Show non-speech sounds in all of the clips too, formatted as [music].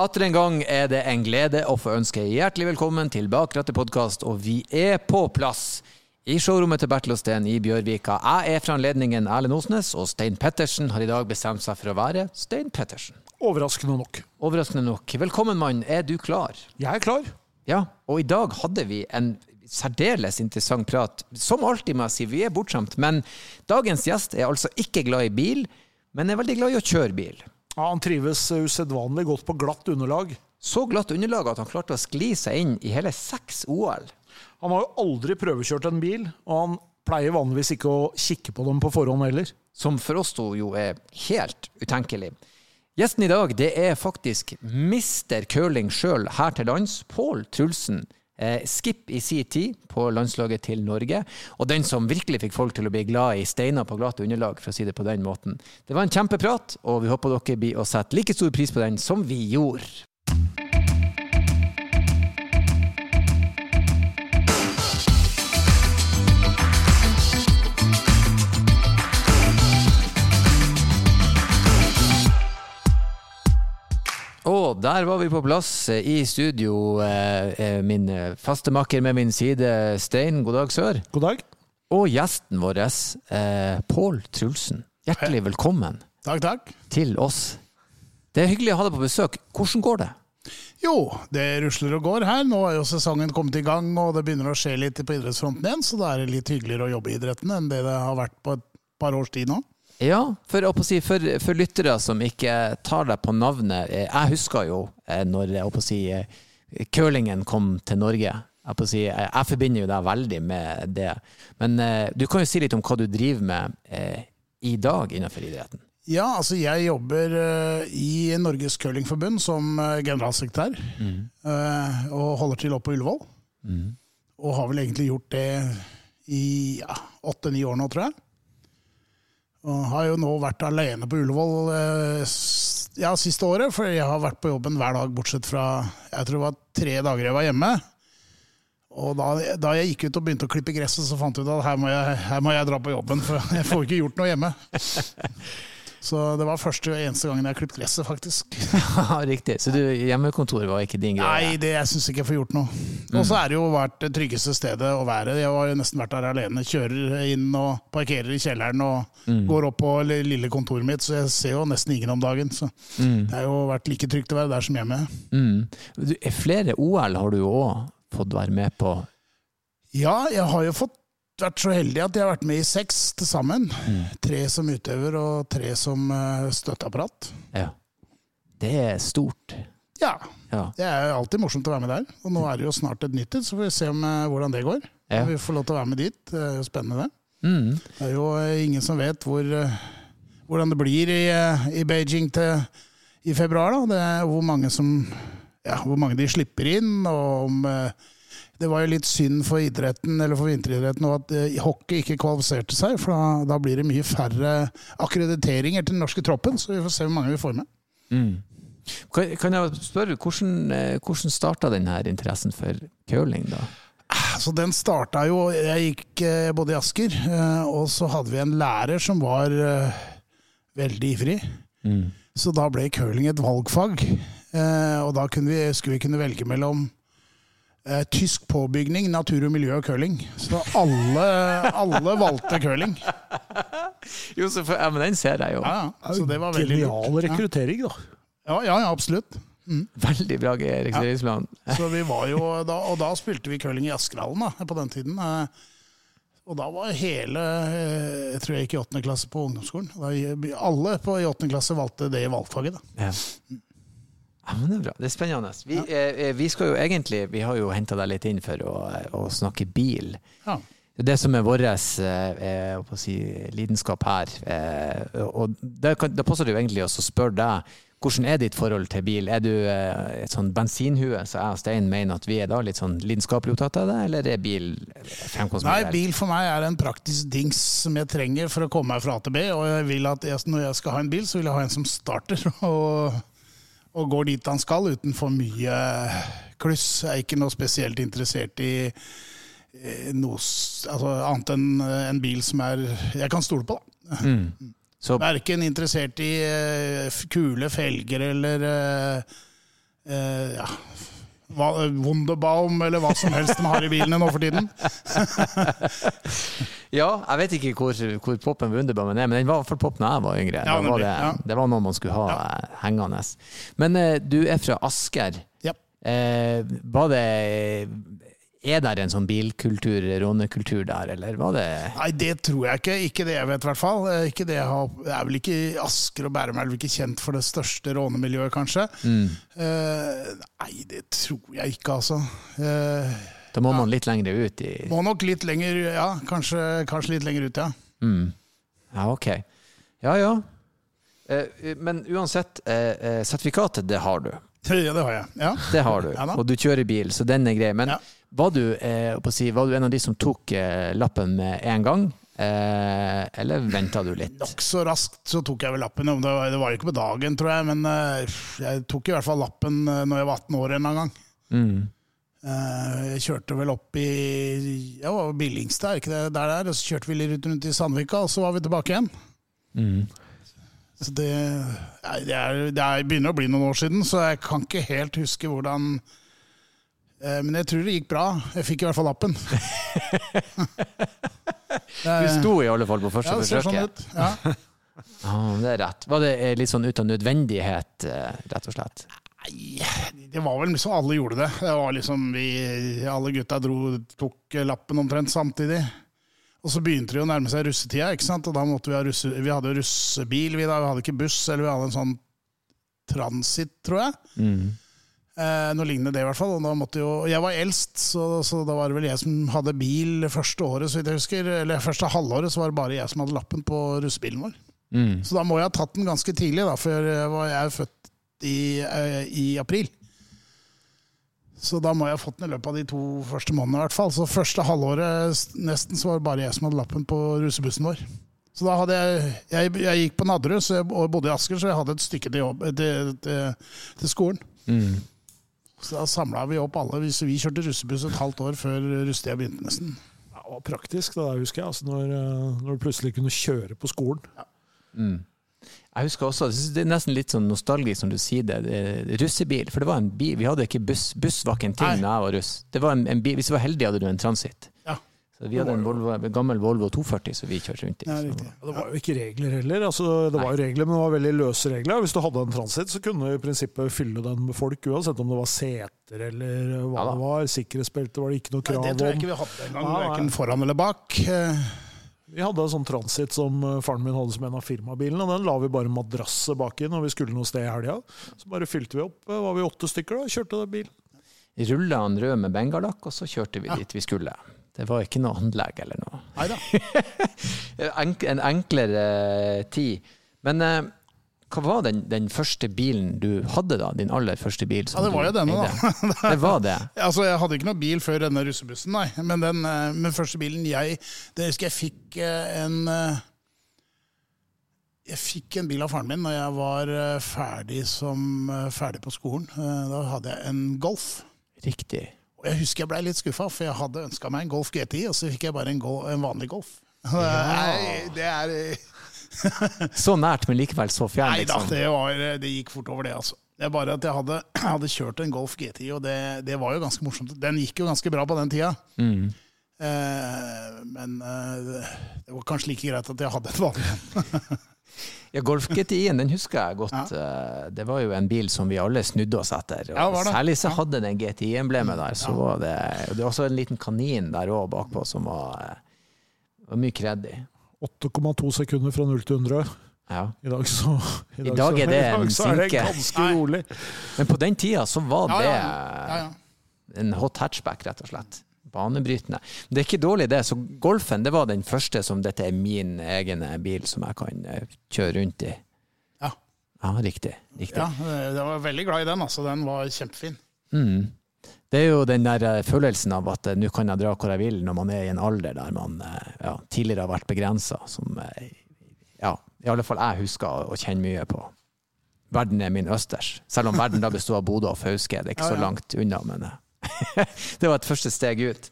Atter en gang er det en glede å få ønske hjertelig velkommen til Bakrattet podkast, og vi er på plass i showrommet til Bertil og Steen i Bjørvika. Jeg er fra anledningen Erlend Osnes, og Stein Pettersen har i dag bestemt seg for å være Stein Pettersen. Overraskende nok. Overraskende nok. Velkommen, mann. Er du klar? Jeg er klar. Ja, og i dag hadde vi en særdeles interessant prat. Som alltid, må jeg si, vi er bortskjemt. Men dagens gjest er altså ikke glad i bil, men er veldig glad i å kjøre bil. Ja, han trives usedvanlig godt på glatt underlag. Så glatt underlag at han klarte å skli seg inn i hele seks OL. Han har jo aldri prøvekjørt en bil, og han pleier vanligvis ikke å kikke på dem på forhånd heller. Som for oss to jo er helt utenkelig. Gjesten i dag det er faktisk mister curling sjøl her til lands, Pål Trulsen. Eh, skip i sin tid på landslaget til Norge, og den som virkelig fikk folk til å bli glad i steiner på glatt underlag, for å si det på den måten. Det var en kjempeprat, og vi håper dere blir å sette like stor pris på den som vi gjorde. Og der var vi på plass eh, i studio. eh, eh, Min eh, faste makker med min side, Stein. God dag, sør. God dag. Og gjesten vår, Pål Trulsen. Hjertelig velkommen Takk, takk. til oss. Det er hyggelig å ha deg på besøk. Hvordan går det? Jo, det rusler og går her. Nå er jo sesongen kommet i gang, og det begynner å skje litt på idrettsfronten igjen, så da er det litt hyggeligere å jobbe i idretten enn det det har vært på et par års tid nå. Ja, for, si, for, for lyttere som ikke tar deg på navnet. eh, Jeg husker jo eh, når si, eh, curlingen kom til Norge. Jeg, si, jeg, forbinder jo deg veldig med det. Men du kan jo si litt om hva du driver med eh, i dag innenfor idretten. Ja, altså jeg jobber i Norges Curlingforbund som generalsekretær, eh, og holder til oppe på Ullevål. Og har vel egentlig gjort det i ja, åtte-ni år nå, tror jeg. Og har jo nå vært alene på Ullevål eh, ja, siste året, for jeg har vært på jobben hver dag, bortsett fra jeg tror det var tre dager jeg var hjemme. Og da, da jeg gikk ut og begynte å klippe gresset, så fant jeg ut at her må jeg, her må jeg dra på jobben, for [laughs] jeg får ikke gjort noe hjemme. [laughs] Så det var første og eneste gangen jeg klippet gresset, faktisk. [laughs] Ja, Riktig. Så du, hjemmekontor var ikke din greie? Nei, det, jeg syns ikke jeg får gjort noe. Og så er det jo vært det tryggeste stedet å være. Jeg har jo nesten vært der alene. Kjører inn og parkerer i kjelleren og går opp på lille kontoret mitt, så jeg ser jo nesten ingen om dagen. Så det har jo vært like trygt å være der som hjemme. Mm. Du, flere OL har du jo òg fått være med på. Ja, jeg har jo fått vært så heldig at jeg har vært med i seks til sammen. Tre som utøver og tre som eh, støtteapparat. Ja. Det er stort. Ja, Ja. det er alltid morsomt å være med der. Og nå er det jo snart et nytt et, så får vi se om, eh, hvordan det går. Ja. Vi får lov til å være med dit. Det er jo spennende, det. Mm. Det er jo eh, ingen som vet hvor, hvordan det blir i, i Beijing til, i februar. Da. Det er hvor mange, som, ja, hvor mange de slipper inn, og om Det var jo litt synd for idretten, eller for vinteridretten at eh, hockey ikke kvalifiserte seg, for da, da blir det mye færre akkrediteringer til den norske troppen. Så vi får se hvor mange vi får med. Mm. Kan, kan jeg spørre, hvordan, eh, hvordan starta denne interessen for curling, da? Så den starta jo Jeg gikk eh, både i Asker, og så hadde vi en lærer som var veldig ivrig. Mm. Så da ble curling et valgfag. Og da kunne vi, skulle vi kunne velge mellom eh, tysk påbygning, natur og miljø og curling. Så alle, alle valgte curling. Jo, så for, ja, men den ser jeg jo. Ja, ja. Så det var veldig Genial lurt. rekruttering, da. Ja, ja, ja absolutt. Veldig bra rekruteringsplan. Så vi var jo, da, og da spilte vi curling i Askerhallen da, på den tiden. eh, Og da var hele eh, Jeg tror jeg gikk i åttende klasse på ungdomsskolen. Da, alle på, i åttende klasse valgte det i valgfaget. da. Ja. Ja, men det er bra. Det er spennende. Vi, eh, vi skal jo egentlig Vi har jo henta deg litt inn for å, å snakke bil. Ja. Det som er vår eh, si, lidenskap her. Eh, og da, passer det jo egentlig å spørre deg hvordan er ditt forhold til bil? Er du eh, et sånn bensinhue, så jeg og Stein mener at vi er da litt sånn lidenskapelig opptatt av det, eller er bil fremkomstmiddel? Nei, bil for meg er en praktisk dings som jeg trenger for å komme meg fra A til B. Og jeg vil at jeg, når jeg skal ha en bil, så vil jeg ha en som starter [laughs] og, og går dit han skal, uten for mye kluss. Jeg er ikke noe spesielt interessert i eh, noe altså, annet enn en bil som er jeg kan stole på. da. Mm. Så Verken interessert i eh, kule felger eller eh, eh, ja, Wunderbaum eller hva som helst de har i bilene nå for tiden. [laughs] Ja, jeg vet ikke hvor, hvor poppen Wunderbaum er, men den var i hvert fall pop da jeg var yngre. Ja, Da var det, ja. det var noe man skulle ha ja. hengende. Men eh, du er fra Asker. Ja. Eh, var det Er det en sånn bilkultur, rånekultur der, eller var det Nei, det tror jeg ikke. Ikke det jeg vet, i hvert fall. Eh, Ikke det, har, det er vel ikke Asker og Bærum er vel ikke kjent for det største rånemiljøet, kanskje. Eh, nei, det tror jeg ikke, altså. Eh, Da må man litt lenger ut i må nok litt lenger, ja. Kanskje, kanskje litt lenger ut, ja. mm. Ja, ok. Ja ja. Men uansett, sertifikatet, det har du. [laughs] Ja, det har jeg. Ja. Det har du. Ja og du kjører bil, så den er grei. Men Ja. Var, du, eh, si, var du en av de som tok eh, lappen med en gang? Eh, eller venta du litt? Nokså raskt så tok jeg vel lappen. Det var, det var ikke på dagen, tror jeg, men jeg tok i hvert fall lappen når jeg var 18 år en eller annen gang. Mm. Eh, Jeg kjørte vel opp i ja, var Billingstad, er ikke det der det er? Og så kjørte vi litt rundt i Sandvika, og så var vi tilbake igjen. Mm. Så det, det, er, det er, begynner å bli noen år siden, så jeg kan ikke helt huske hvordan Men jeg tror det gikk bra. Jeg fikk i hvert fall lappen. [laughs] Du sto i alle fall på første ja, det ser sånn forsøket. ut. Ja. [laughs] oh, det er rett. Var det eh, litt sånn ut av nødvendighet, eh, rett og slett? Nei, det var vel liksom alle gjorde det. Det var liksom vi, Alle gutta dro, tok lappen omtrent samtidig. Og så begynte det å nærme seg russetida, ikke sant? og da måtte vi ha russe, vi hadde russebil. Vi, da, vi hadde ikke buss, eller vi hadde en sånn transit, tror jeg. Mm. Eh, noe lignende det, i hvert fall. Og da måtte jo, jeg var eldst, så, så da var det vel jeg som hadde bil første året, så vidt jeg husker. Eller første halvåret så var det bare jeg som hadde lappen på russebilen vår. Mm. Så da må jeg ha tatt den ganske tidlig, da, for jeg var- jeg er født i, eh, i april. Så da må jeg ha fått den i løpet av de to første månedene. i hvert fall. Så første halvåret nesten så var det bare jeg som hadde lappen på russebussen vår. Så da hadde jeg Jeg, jeg gikk på Nadderud og bodde i Asker, så jeg hadde et stykke til, jobb, til, til, til skolen. Mm. Så da samla vi opp alle. Så vi kjørte russebuss et halvt år før russetida begynte, nesten. Ja, det var praktisk, det der, husker jeg. Altså, når, eh, når du plutselig kunne kjøre på skolen. Mm. Jeg husker også, det er nesten litt sånn nostalgisk som du sier det, det russebil. For det var en bil, vi hadde ikke buss. Buss var ikke en ting da jeg var russ. Det var en, en bil, hvis du var heldig hadde du en Transit. Så vi hadde en, Volvo, en gammel Volvo 240 som vi kjørte rundt i. Ja. Ja, Det var jo ikke regler heller. Altså, det var jo regler, men det var veldig løse regler. Hvis du hadde en transit, så kunne du i prinsippet fylle den med folk, uansett om det var seter eller hva Ja det var. Sikkerhetsbelte var det ikke noe Nei, om. det tror jeg ikke vi hadde engang. Verken foran eller bak. Vi hadde en sånn transit som eh, faren min hadde som en av firmabilene. og Den la vi bare madrasset baki når vi skulle noe sted i helga. Så bare fylte vi opp. Eh, Var vi åtte stykker da, kjørte den bilen. Rulla han rød med bengalakk, og så kjørte vi dit vi skulle. Det var ikke noe anlegg eller noe. [laughs] En enklere eh, tid. Men eh, hva var den, den første bilen du hadde, da? Din aller første bil? som Ja, det var jo denne, da. Det var det. [laughs] Altså, Jeg hadde ikke noe bil før denne russebussen, nei. Men den eh, men første bilen jeg Det husker jeg fikk en Jeg fikk en bil av faren min når jeg var ferdig, som, ferdig på skolen. Da hadde jeg en Golf. Riktig. Og jeg husker jeg ble litt skuffa, for jeg hadde ønska meg en Golf GTI, og så fikk jeg bare en, Gol en vanlig Golf. [laughs] Nei, det er eh, [laughs] Så nært, men likevel så fjern, Nei da, liksom. det, var, det gikk fort over det, altså. Det er bare at jeg hadde, [clears throat] hadde kjørt en Golf GTI, og det, det var jo ganske morsomt. Den gikk jo ganske bra på den tida. Mm. Eh, men eh, det- var kanskje like greit at jeg hadde en vanlig en. [laughs] Ja, Golf [laughs] GTI-en den husker jeg godt. Ja. Det var jo en bil som vi alle snudde oss etter. Og Ja, var det? Særlig så hadde den GTI-emblemet der. Så var det, og det var også en liten kanin der òg bakpå som var, eh, var mye kreddig. 8,2 sekunder fra 0 til 100. Ja. I dag så, I dag det [laughs] i dag en så er det sinke. ganske rolig. Men på den tida så var Ja, det ja, ja, ja. en hot hatchback, rett og slett. Banebrytende. Det er ikke dårlig, det. Så Golfen det var den første som dette er min egen bil som jeg kan eh, kjøre rundt i. Ja. Ja, riktig. riktig. ja, jeg var veldig glad i den. altså. Den var kjempefin. Mm. Det er jo den der eh, følelsen av at eh, nå kan jeg dra hvor jeg vil når man er i en alder der man eh, ja, tidligere har vært begrensa, som eh, ja, i alle fall jeg husker å, kjenne mye på. Verden er min østers. Selv om verden da består av Bodø og Fauske, det er ikke så langt unna, men eh, [laughs] det var et første steg ut.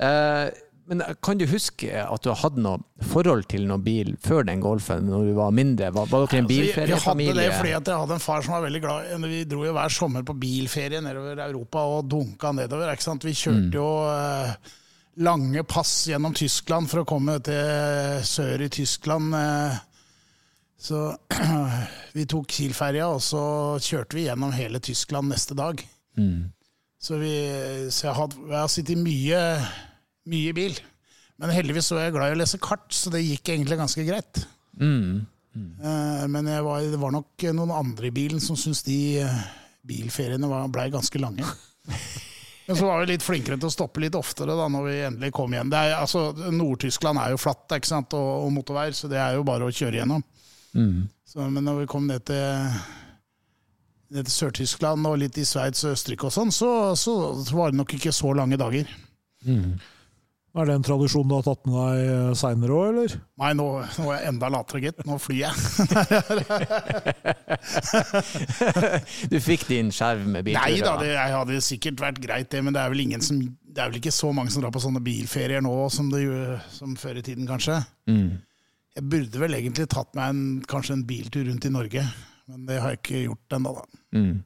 Eh, Men kan du huske at du hadde noe forhold til noen bil før den Golfen, når du var mindre? Var, var dere en Altså, bilferiefamilie? Vi hadde det fordi jeg hadde en far som var veldig glad Vi dro jo hver sommer på bilferie nedover Europa og dunka nedover. Vi kjørte jo eh, lange pass gjennom Tyskland for å komme til sør i Tyskland. Eh, så [clears throat] vi tok Kiel-ferja, og så kjørte vi gjennom hele Tyskland neste dag. Så, vi, så jeg, har, jeg har sittet mye, mye i bil. Men heldigvis så er jeg glad i å lese kart, så det gikk egentlig ganske greit. Mm. Mm. Men var, det var nok noen andre i bilen som syntes de eh, bilferiene blei ganske lange. [laughs] Men så var vi litt flinkere til å stoppe litt oftere da når vi endelig kom igjen. Er, altså, Nord-Tyskland er jo flatt ikke sant? Og, og motorveier, så det er jo bare å kjøre gjennom. Mm. Så, men når vi kom ned til Sør-Tyskland og litt i Sveits og Østerrike og sånn, så, så, så var det nok ikke så lange dager. Er det en tradisjon du har tatt med deg seinere òg, eller? Nei, nå, nå er jeg enda latere, gitt. Nå flyr jeg. [laughs] Du fikk din skjerv med bilturer? Nei da, det jeg hadde sikkert vært greit det, men det er vel ingen som det er vel ikke så mange som drar på sånne bilferier nå som, det, som før i tiden, kanskje. Mm. Jeg burde vel egentlig tatt meg en, kanskje en biltur rundt i Norge, men det har jeg ikke gjort ennå, da. Mm.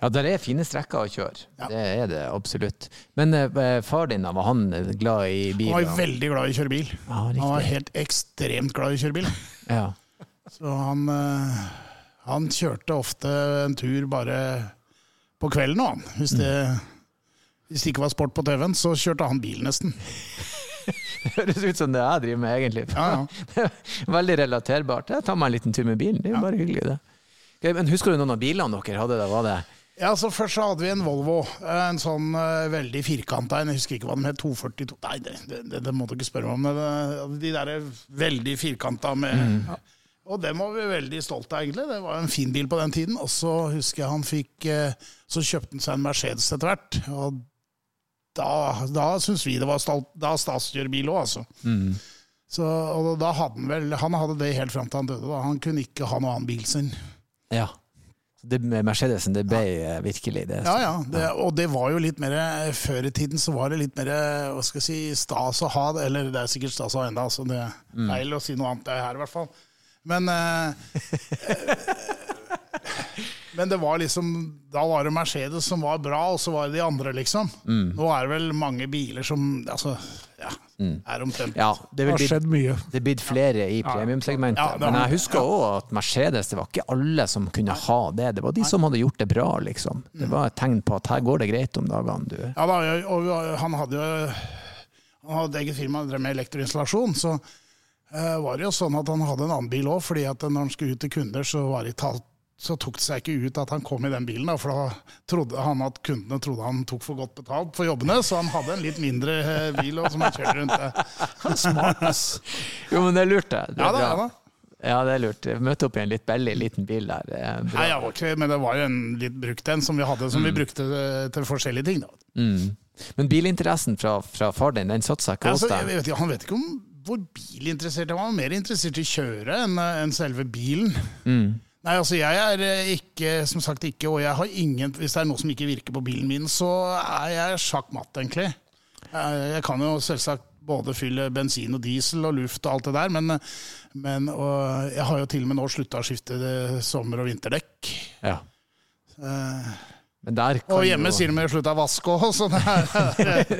Ja, der er fine strekker å kjøre. Ja. Det er det absolutt. Men eh, far din, var han glad i bil? Han var veldig glad i å kjøre bil. Ja, Han var helt ekstremt glad i å kjøre bil. [laughs] Ja. Så han, eh, han kjørte ofte en tur bare på kvelden, og han. Hvis det, hvis det ikke var sport på TV-en, så kjørte han bil nesten. [laughs] Det høres ut som det jeg driver med, egentlig. Ja, ja. [laughs] Veldig relaterbart. Jeg tar meg en liten tur med bilen. Det er jo bare hyggelig, det. Ok, men Husker du noen av bilene dere hadde? da? Var det Ja, så Først så hadde vi en Volvo, eh, en sånn uh, veldig firkanta en. Jeg husker ikke hva den het. 242 Nei, det, det, det, må du ikke spørre meg om. men det- De der veldig firkanta med Og dem var vi veldig stolte av, egentlig. Det var en fin bil på den tiden. Og så husker jeg han fikk uh, Så kjøpte han seg en Mercedes etter hvert. Og da, da syns vi det var stolt, da stas å bil òg, altså. Så, og da hadde han vel Han hadde det helt fram til han døde. da. Han kunne ikke ha noen annen bil sin. Ja. Det med Mercedesen, det ble ja. virkelig det. Ja, ja. Det, og det var jo litt mer Før i tiden så var det litt mer hva skal jeg si, stas å ha det. Eller det er sikkert stas å ha ennå, så det er feil å si noe annet her, i hvert fall. Men eh, [laughs] Men det var liksom Da var det Mercedes som var bra, og så var det de andre, liksom. Nå er det vel mange biler som altså, ja, er omtrent Ja, det Det har skjedd mye. det er blitt flere i premiumsegmentet. Ja, men jeg husker òg at Mercedes, det var ikke alle som kunne ha det. Det var de som hadde gjort det bra, liksom. Det var et tegn på at her går det greit om dagene, du. Ja da, og han hadde jo Han hadde eget firma, han drev med elektroinstallasjon. Så eh, var det jo sånn at han hadde en annen bil òg, fordi at når han skulle ut til kunder, så, var det talt, så tok det seg ikke ut at han kom i den bilen. Da, for da trodde han at kundene trodde han tok for godt betalt for jobbene, så han hadde en litt mindre eh, bil og, som han kjørte rundt. Det. Smart, ass. Jo, men det er lurt, det. det Ja da, ja da. Ja, det er lurt. Møte opp i en litt billig liten bil der. Er bra. Nei, jeg var ikke, men det var jo en litt brukt en som vi hadde, som vi brukte eh, til forskjellige ting. Da. Mm. Men bilinteressen fra, fra far din, den satsa ikke hos Altså, jeg deg? ikke- han vet ikke om hvor bilinteressert han var. Han var mer interessert i å kjøre enn enn selve bilen. Mm. Nei, altså jeg er eh, ikke, som sagt ikke, og jeg har ingen Hvis det er noe som ikke virker på bilen min, så er jeg sjakk matt, egentlig. Jeg, jeg kan jo selvsagt både fylle bensin og diesel og luft og alt det der, men, men og jeg har jo til og med nå slutta å skifte eh, sommer- og vinterdekk. Ja. Eh, kan, og hjemme jo, sier de at slutta å vaske òg, så [laughs] det er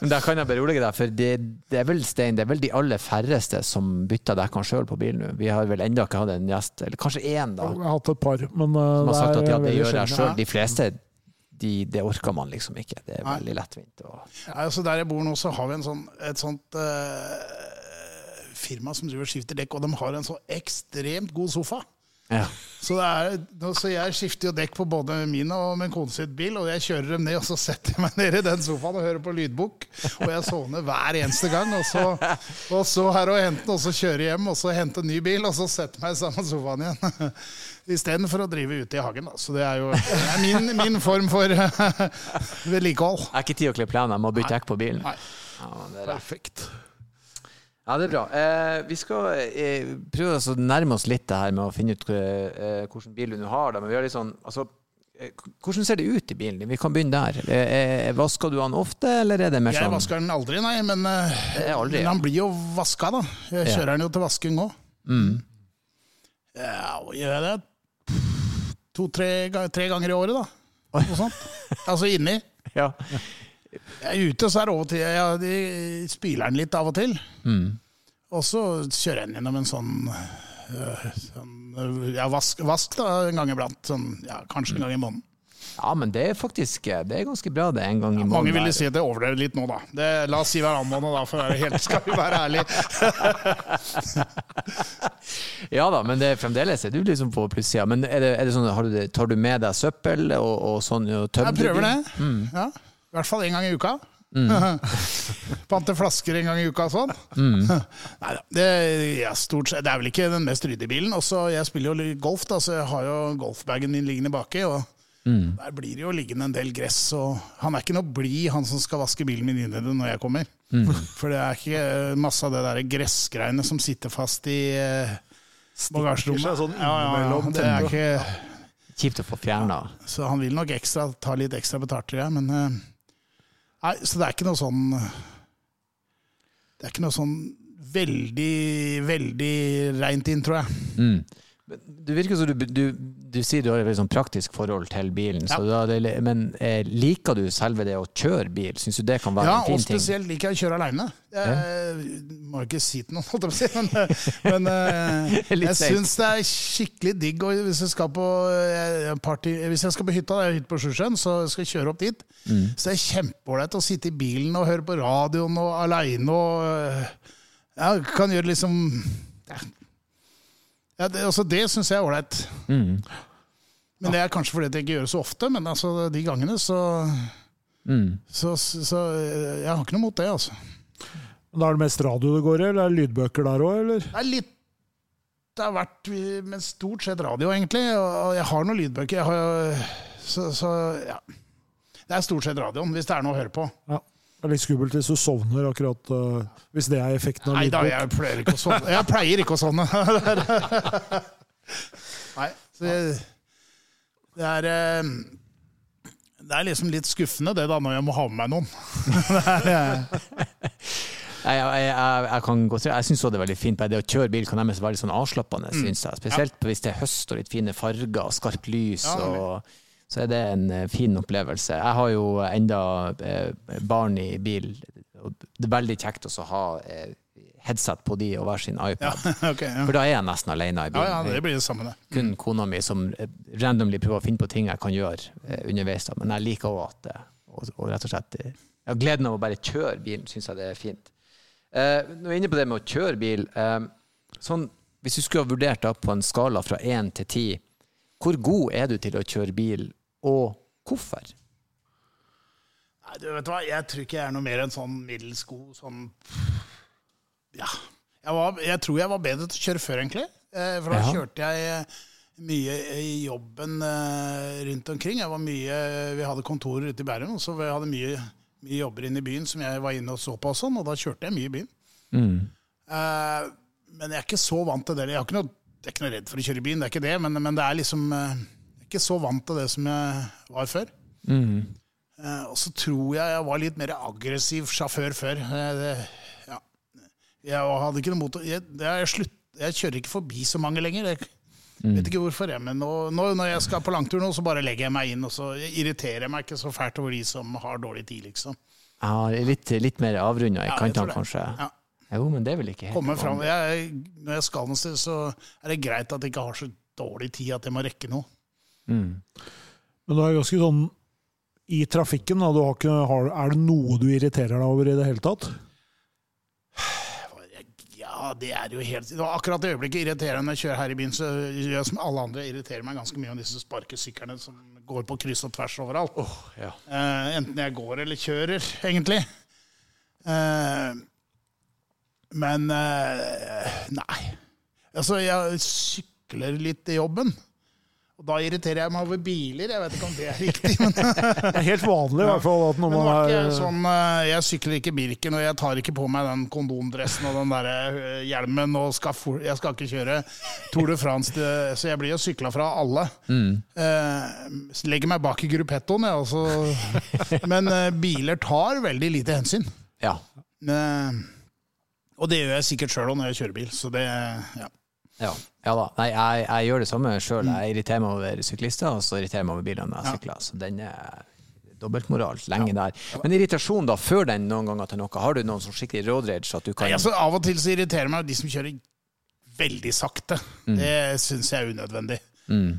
men der kan jeg berolige deg, for det, det er vel Stein, det er vel de aller færreste som bytter dekkene sjøl på bilen nå. Vi har vel ennå ikke hatt en gjest, eller kanskje én, da, Jeg har hatt et par, men uh, som har sagt at ja, det gjør jeg sjøl. De fleste de, det orker man liksom ikke. Det er Nei. veldig lettvint. Og, Nei, altså Der jeg bor nå, så har vi en sånn, et sånt uh, firma som driver skifter dekk, og de har en så ekstremt god sofa. Ja. Så, er, så jeg skifter jo dekk på både min og min kone sitt bil, og jeg kjører dem ned, og så setter jeg meg ned i den sofaen og hører på lydbok. Og jeg sovner hver eneste gang. Og så, og så her og hente den, og så kjøre hjem, og så hente en ny bil, og så sette meg i samme sofaen igjen. [laughs] Istedenfor å drive ute i hagen. Da. Så det er jo det er min, min form for [laughs] vedlikehold. Det er ikke tid å kle plenen, jeg må bytte dekk på bilen. Nei. Ja, er. Perfekt. Ja, det er bra. Eh, vi skal eh, prøve å nærme oss litt det her med å finne ut eh, hvilken bil du nå har. Da. Men vi har litt sånn, altså, Hvordan ser det ut i bilen din? Vi kan begynne der. Eh, eh, Vasker du den ofte, eller er det mer sånn Jeg vasker den aldri, nei, men, eh, aldri, men ja. han blir jo vaska, da. Jeg Ja. kjører den jo til vasking òg. Mm. Ja, gjør jeg det? To-tre tre ganger i året, da. Noe sånt. Altså inni. [laughs] Ja. Jeg er ute, så er det over til jeg, de spyler den litt av og til. Mm. Og så kjører jeg den gjennom en sånn, øh, sånn øh, ja, vask, vask da, en gang iblant. Sånn, ja, kanskje en gang i måneden. ja, men det er faktisk eh, det er ganske bra det en gang i måneden. Mange ville si at jeg overdrev litt nå, da. Det, la oss si hverandre måned, da, for å være helt, skal vi være ærlige. [laughs] Ja da, men det er fremdeles er du liksom på plussida. Men er det, er det sånn, har du tar du med deg søppel og, og sånn? Og Jeg prøver det. det. Ja, I hvert fall en gang i uka. [laughs] Pante flasker en gang i uka og sånn. [laughs] [laughs] Neida, det, ja, stort sett, det er vel ikke den mest ryddige bilen. Også, jeg spiller jo golf, da, så jeg har jo golfbagen min liggende baki. og Der blir det jo liggende en del gress. Og han er ikke noe blid, han som skal vaske bilen min innvendig når jeg kommer. For det er ikke eh, masse av det der gressgreiene som sitter fast i eh, bagasjerommet. sånn ja, ja, ja, det er ikke... Kjipt å få fjerna. Så han vil nok ekstra, ta litt ekstra betalt, tror jeg. Men eh, Nei, så det er ikke noe sånn Det er ikke noe sånn veldig, veldig reint inn, tror jeg. Mm. Det virker som du, du, du sier du har et veldig sånn praktisk forhold til bilen. Er det, men eh, liker du selve det å kjøre bil? Syns du det kan være Ja, en fin ting? Ja, og spesielt liker jeg å kjøre aleine. Jeg må jo ikke si til noen, holdt jeg på å si, men, men [laughs] eh, jeg syns det er skikkelig digg og hvis jeg skal på, eh, party, hvis jeg skal på hytta, det er hytte på Sjusjøen, så skal jeg kjøre opp dit. Mm. Så det er kjempeålreit å sitte i bilen og høre på radioen og aleine og eh, Ja, kan gjøre liksom ja, ja, det, altså det syns jeg er ålreit. Mm. Men det er kanskje fordi det jeg ikke gjør det så ofte, men altså de gangene så, Mm. så, så så Jeg har ikke noe mot det, altså. Da er det mest radio det går i, eller er det lydbøker der òg, eller? Det er litt Det har vært men stort sett radio, egentlig. Og jeg har noen lydbøker. Jeg har, så, så ja. Det er stort sett radioen, hvis det er noe å høre på. Ja. Det er litt skummelt hvis du sovner akkurat uh, Hvis det er effekten av Nei da, jeg pleier ikke å sovne. Jeg pleier ikke å sovne. [laughs] Nei, så jeg, det er uh, Det er liksom litt skuffende det da, når jeg må ha med meg noen. [laughs] Er, Jeg, jeg, jeg, jeg, kan godt jeg syns det er veldig fint. Det å kjøre bil kan nærmest være litt sånn avslappende. Mm. Synes jeg. Spesielt hvis det er høst og litt fine farger og skarpt lys. Ja, og, så er det en eh, fin opplevelse. Jeg har jo enda eh, barn i bil. Og det er veldig kjekt også å ha eh, headset på de og hver sin iPad. [laughs] ok, ja. For da er jeg nesten alene i ja, ja, det blir det samme, det. kun kona mi som randomly prøver å finne på ting jeg kan gjøre underveis. Da. Men jeg liker òg at og, og rett og slett jeg ja, Gleden av å bare kjøre bilen syns jeg det er fint. Eh, når vi er inne på det med å kjøre bil eh, sånn, Hvis du skulle ha vurdert da på en skala fra én til ti, hvor god er du til å kjøre bil, og hvorfor? Nei, du vet hva, jeg tror ikke jeg er noe mer enn sånn middels god sånn Ja. Jeg, var, jeg tror jeg var bedre til å kjøre før, egentlig. Eh, For da Ja. kjørte jeg eh, mye i jobben eh, rundt omkring. Jeg var mye, vi hadde kontorer ute i Bærum, så vi hadde mye, mye jobber inne i byen som jeg var inne og så på, og sånn, og da kjørte jeg mye i byen. Mm. Men jeg er ikke så vant til det. Jeg, har ikke noe, jeg er ikke noe redd for å kjøre i byen, det er ikke det, men, men det er liksom ikke så vant til det som jeg var før. Mm. Eh, og så tror jeg jeg var litt mer aggressiv sjåfør før. Eh, det, ja. Jeg hadde ikke noe mot jeg, det er slutt, jeg kjører ikke forbi så mange lenger. Jeg vet ikke hvorfor, jeg, men nå, nå når jeg skal på langtur, nå, så bare legger jeg meg inn. Og så jeg irriterer jeg meg ikke så fælt over de som har dårlig tid, liksom. Ja, litt, litt mer avrunda i Ja, kantene, kanskje? Ja. Jo, men det er vel ikke helt fram. Jeg, når jeg skal noe sted, så er det greit at jeg ikke har så dårlig tid at jeg må rekke noe. Mm. Men du er ganske sånn i trafikken, da. Du har ikke, har, er det noe du irriterer deg over i det hele tatt? Ja, det er jo helt det var Akkurat i øyeblikket irriterende jeg når jeg kjører her i byen, så gjør jeg som alle andre irriterer meg ganske mye om disse sparkesyklene som går på kryss og tvers overalt. ja. uh, enten jeg går eller kjører, egentlig. Uh, men uh, nei. Altså, jeg sykler litt i jobben. Og da irriterer jeg meg over biler. Jeg vet ikke om det er riktig. Men, [laughs] Det er helt vanlig i hvert fall at når man er jeg sånn eh, Jeg sykler ikke Birken, og jeg tar ikke på meg den kondomdressen og den der eh, hjelmen. Og skal for, jeg skal ikke kjøre Tour de France, så jeg blir jo sykla fra alle. Eh, legger meg bak i gruppettoen, jeg, også. Men eh, biler tar veldig lite hensyn. Ja. Eh, og det gjør jeg sikkert sjøl òg når jeg kjører bil. Så det, ja. Ja, ja da. Nei, jeg, jeg gjør det samme sjøl. Jeg irriterer meg over syklister, og så irriterer jeg meg over bilene når jeg sykler. Så den er dobbeltmoral lenge der. Men irritasjon da, før den noen ganger til noe? Har du noen som skikkelig road-rage at du kan Nei, altså, av og til så irriterer meg de som kjører veldig sakte. Det syns jeg er unødvendig. Mm.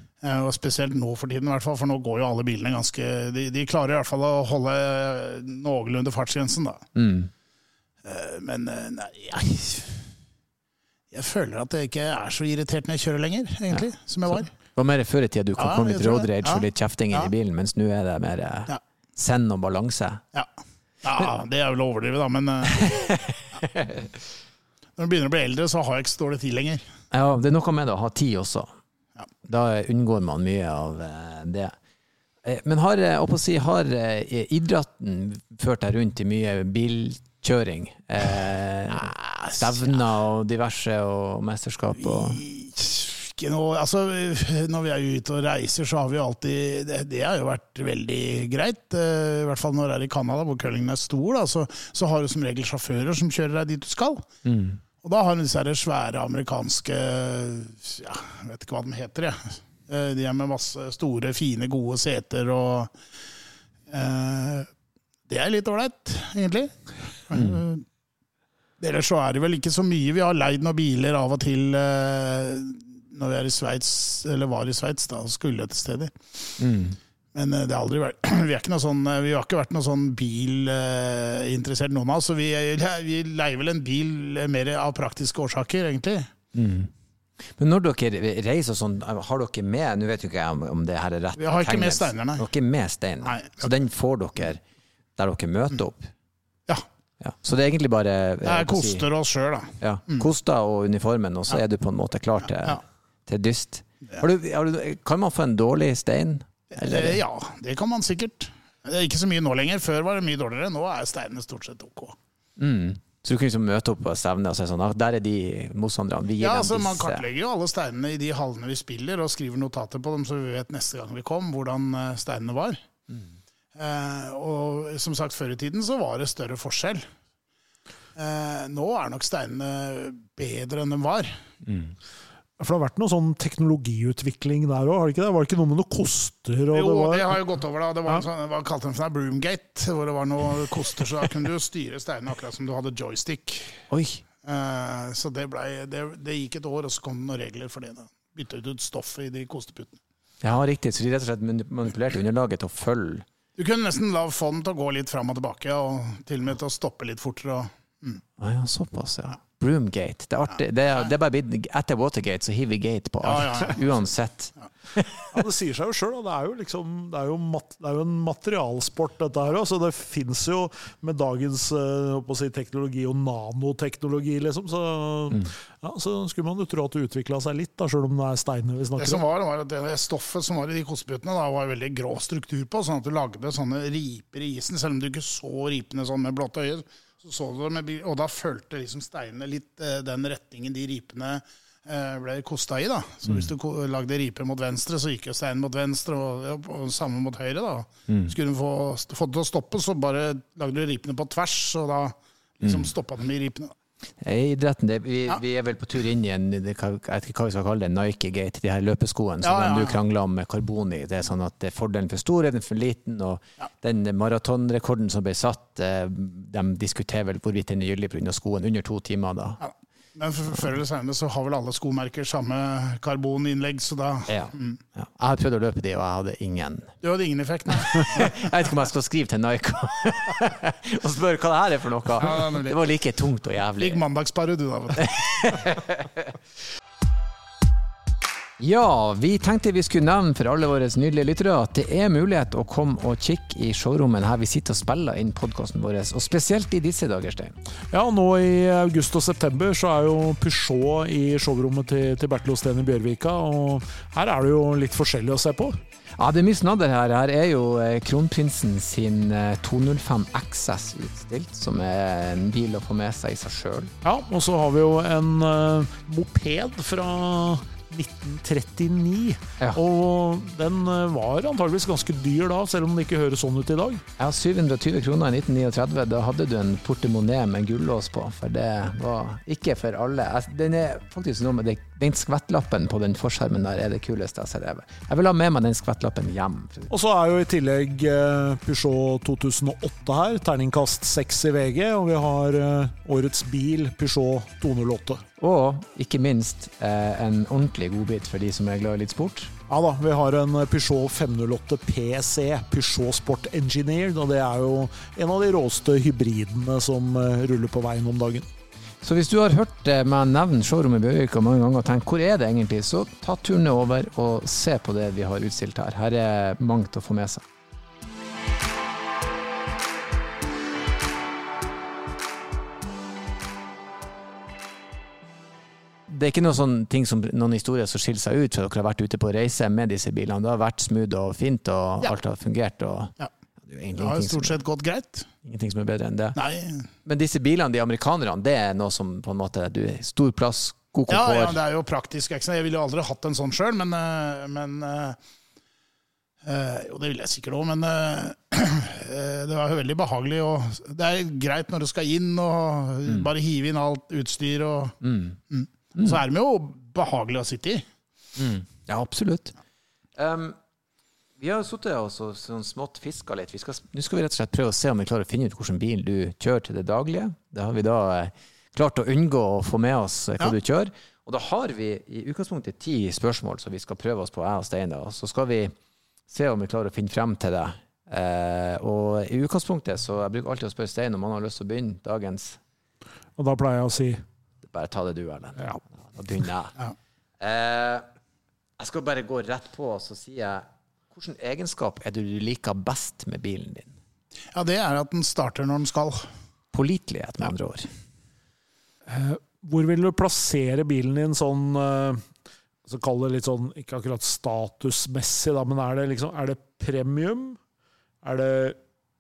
Og Spesielt nå for tiden, i hvert fall, for nå går jo alle bilene ganske De, de klarer i hvert fall å holde noenlunde fartsgrensen, da. Mm. Eh, Men eh, nei, jeg, jeg føler at jeg ikke er så irritert når jeg kjører lenger, egentlig, som jeg var. Det var mer før i tida du kan Ja, komme litt road-rage og litt kjefting inn Ja. i bilen, mens nå er det mer eh, Ja. send og balanse. Ja. ja, det er vel å overdrive, da, men eh, [laughs] Når du begynner å bli eldre, så har jeg ikke så dårlig tid lenger. Ja, det er noe med det å ha tid også. Ja. Da unngår man mye av eh, det. Men har, si, har idretten ført deg rundt i mye bilkjøring? Eh, [laughs] stevner og diverse og mesterskap og Ikke noe, altså, når vi er ute og reiser, så har vi jo alltid Det, det har jo vært veldig greit. Uh, I hvert fall når det er i Canada, hvor curlingen er stor. Da, så, så har du som regel sjåfører som kjører deg dit du skal. mm. Og da har du disse her svære amerikanske ja, Jeg vet ikke hva de heter, jeg. Uh, De er med masse store, fine, gode seter og uh, Det er litt ålreit, egentlig. Eh, Ellers så er det vel ikke så mye. Vi har leid noen biler av og til eh, når vi er i Sveits, eller var i Sveits, da, og skulle til steder. Mm. Men eh, det har aldri vært [clears throat] Vi, er sånn, eh, vi har ikke vært noe sånn bilinteressert, noen av oss. Så vi, vi leier vel en bil mer av praktiske årsaker, egentlig. Mm. Men når dere reiser sånn, har dere med Nå vet jo ikke jeg om, det her er rett Vi har ikke med steiner, nei. Dere er med stein. Så den får dere der dere møter opp? Ja. Så det er egentlig bare eh, Det er hva si- koster oss sjøl, da. Ja. koster og uniformen, og så er du på en måte klar til, Ja. til dyst. Har du, har du, kan man få en dårlig stein? Eller? Eh, Ja, det kan man sikkert. Det er ikke så mye nå lenger. Før var det mye dårligere. Nå er steinene stort sett ok. Mm. Så du kunne liksom møte opp på stevnet og si sånn ah, Der er de motstanderne. Vi gir Ja, dem altså Man kartlegger jo alle steinene i de hallene vi spiller, og skriver notater på dem, så vi vet neste gang vi kom, hvordan eh, steinene var. Eh, og som sagt, før i tiden så var det større forskjell. Eh, nå er nok steinene bedre enn de var. For det har vært noe sånn teknologiutvikling der òg, har det ikke det? Var det ikke noe med noe koster? Og Jo, det var, det har jo gått over da. Det var en sånn, hva kalte de for det? Broomgate, hvor det var noe koster, så da kunne du jo styre steinene akkurat som du hadde joystick. Oi! Eh, så det, ble, det, det gikk et år, og så kom det noen regler for det. da. Bytta ut stoffet i de kosteputtene. Ja, riktig. Så de rett og slett manipulerte underlaget til å følge Du kunne nesten la fond til å gå litt fram og tilbake, og til og med til å stoppe litt fortere. og ah, ja, såpass, ja. Broomgate. Det er artig. Det er, det er bare blitt Etter Watergate så hiver vi gate på Ja, alt. ja, Uansett. Ja, Det sier seg jo sjøl. Det, er jo liksom, det, er jo mat, det er jo en materialsport, dette her òg. Så det fins jo med dagens eh, si, teknologi og nanoteknologi, liksom. Så, ja, så skulle man jo tro at det utvikla seg litt, da, sjøl om det er steiner vi Det snakker som om. var, var at det stoffet som var i de kostebitene, var veldig grå struktur på, sånn at du lagde sånne riper i isen. Selv om du ikke så ripene sånn med blått øye, så så du det med og da følte liksom steinene litt eh, den retningen de ripene ble kosta i. da. Så hvis du lagde ripe mot venstre, så gikk jo steinen mot venstre, og, og samme mot høyre. da. Skulle du få, få det til å stoppe, så bare lagde du ripene på tvers, og da liksom stoppa de i ripene. I idretten, det, vi, Ja. vi er vel på tur inn i en jeg vet ikke hva vi skal kalle det, Nike-gate, de her løpeskoene som Ja, ja, nå krangler om med karbon i. Det er sånn at det er fordelen for stor er den for liten, og den maratonrekorden som ble satt, eh, de diskuterer vel hvorvidt den er gyldig pga. skoen under to timer da. Men før eller senere så har vel alle skomerker samme karboninnlegg, så da Ja. Ja. Jeg har prøvd å løpe de, og jeg hadde ingen. Du hadde ingen effekt. Nei. [laughs] Jeg vet ikke om jeg skal skrive til Nike og [laughs] spørre hva det her er for noe. Ja. Det var like tungt og jævlig. Ligg mandagsparet, du, da. [laughs] Ja, vi tenkte vi skulle nevne for alle våre nydelige lyttere at det er mulighet å komme og kikke i showrommet her vi sitter og spiller inn podkasten vår, og spesielt i disse dager, Stein. Ja, nå i august og september så er jo Peugeot i showrommet til, til Bertil Osten i Bjørvika, og her er det jo litt forskjellig å se på. Ja, det er mye snadder her. Her er jo eh, kronprinsen sin 205 eh, XS utstilt, som er en bil å få med seg i seg sjøl. Ja, og så har vi jo en uh, moped fra 1939. Ja. Og den eh, var antageligvis ganske dyr da, selv om det ikke høres sånn ut i dag. Ja, 720 kroner i 1939. Da hadde du en portemonee med gullås på, for det var ikke for alle. Den er faktisk noe med det, den skvettlappen på den forskjermen der er det kuleste jeg har sett. Jeg vil ha med meg den skvettlappen hjem. Og så er jo i tillegg eh, Peugeot 2008 her, terningkast 6 i VG, og vi har eh, årets bil Peugeot 208. Og ikke minst eh, en ordentlig godbit for de som er glad i litt sport. Ja da, vi har en Peugeot 508 PC, Peugeot Sport Engineered. Og det er jo en av de råeste hybridene som ruller på veien om dagen. Så hvis du har hørt meg nevne showrommet i Bjørvika mange ganger og tenkt hvor er det egentlig, så ta turen over og se på det vi har utstilt her. Her er mangt å få med seg. det er ikke noen sånn ting som noen historier som skiller seg ut fra dere har vært ute på reise med disse bilene. Det har vært smooth og fint, og ja. alt har fungert. Og ja. Det har stort sett gått greit. Ingenting som er bedre enn det. Nei. Men disse bilene, de amerikanerne, det er noe som på en måte du Stor plass, god komfort. Ja, ja, det er jo praktisk. Jeg ville jo aldri hatt en sånn sjøl, men, eh, men Uh, jo, det ville jeg sikkert òg, men uh, [clears throat] det var veldig behagelig. Og det er greit når du skal inn og mm. bare hive inn alt utstyr og mm. Mm. Mm. Så er de jo behagelige å sitte i. Mm. Ja, absolutt. Um, vi har sittet og så, sånn smått fiska litt. Nå skal, skal, vi rett og slett prøve å se om vi klarer å finne ut hvilken bil du kjører til det daglige. Det har vi da eh, klart å unngå å få med oss eh, hva ja. du kjører. Og da har vi i utgangspunktet ti spørsmål som vi skal prøve oss på, jeg og Stein. Og så skal vi se om vi klarer å finne frem til det. Eh, og i utgangspunktet så jeg bruker alltid å spørre Stein om han har lyst til å begynne dagens. Og da pleier jeg å si bare ta det du, Erlend. Ja. Da begynner jeg. Ja. Eh, jeg skal bare gå rett på, og så sier jeg Hvilken egenskap er det du liker best med bilen din? Ja, Det er at den starter når den skal. Pålitelighet, med andre ord. Eh, hvor vil du plassere bilen din sånn eh, så Kall det litt sånn, ikke akkurat statusmessig, da, men er det, liksom, er det premium? Er det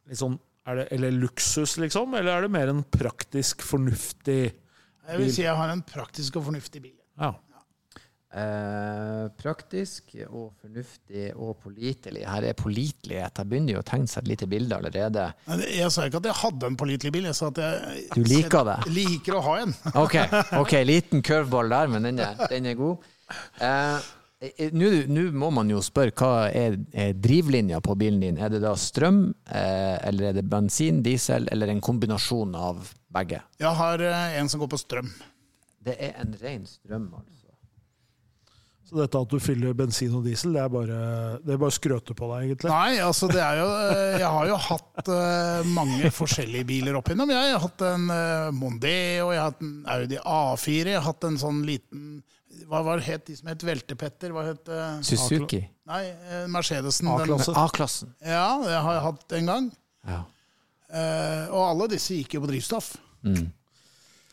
litt sånn er det, Eller luksus, liksom? Eller er det mer en praktisk, fornuftig bil? jeg vil si jeg har en praktisk og fornuftig bil. Ja. Eh, praktisk og fornuftig og pålitelig. Her er pålitelighet. Jeg begynner jo å tegne seg et lite bilde allerede. Jeg sa ikke at jeg hadde en pålitelig bil, jeg sa at jeg, du liker det. liker å ha en. [laughs] ok, ok, liten curveball der, men den er, den er god. Eh, nå må man jo spørre hva er, er drivlinja på bilen din. Er det da strøm, eh, eller er det bensin, diesel, eller en kombinasjon av begge? Jeg har eh, en som går på strøm. Det er en ren strøm, altså. Så dette at du fyller bensin og diesel, det er bare, det er bare skrøte på deg, egentlig? Nei, altså det er jo eh, Jeg har jo hatt uh, mange forskjellige biler opp igjennom. Jeg har hatt en uh, Mondeo, jeg har hatt en Audi A4, jeg har hatt en sånn liten hva var det het de som het Veltepetter? Hva het uh, Suzuki? Nei, Mercedesen. A-klassen. Ja, det har jeg hatt en gang. Ja. Uh, og alle disse gikk jo på drivstoff. Mm.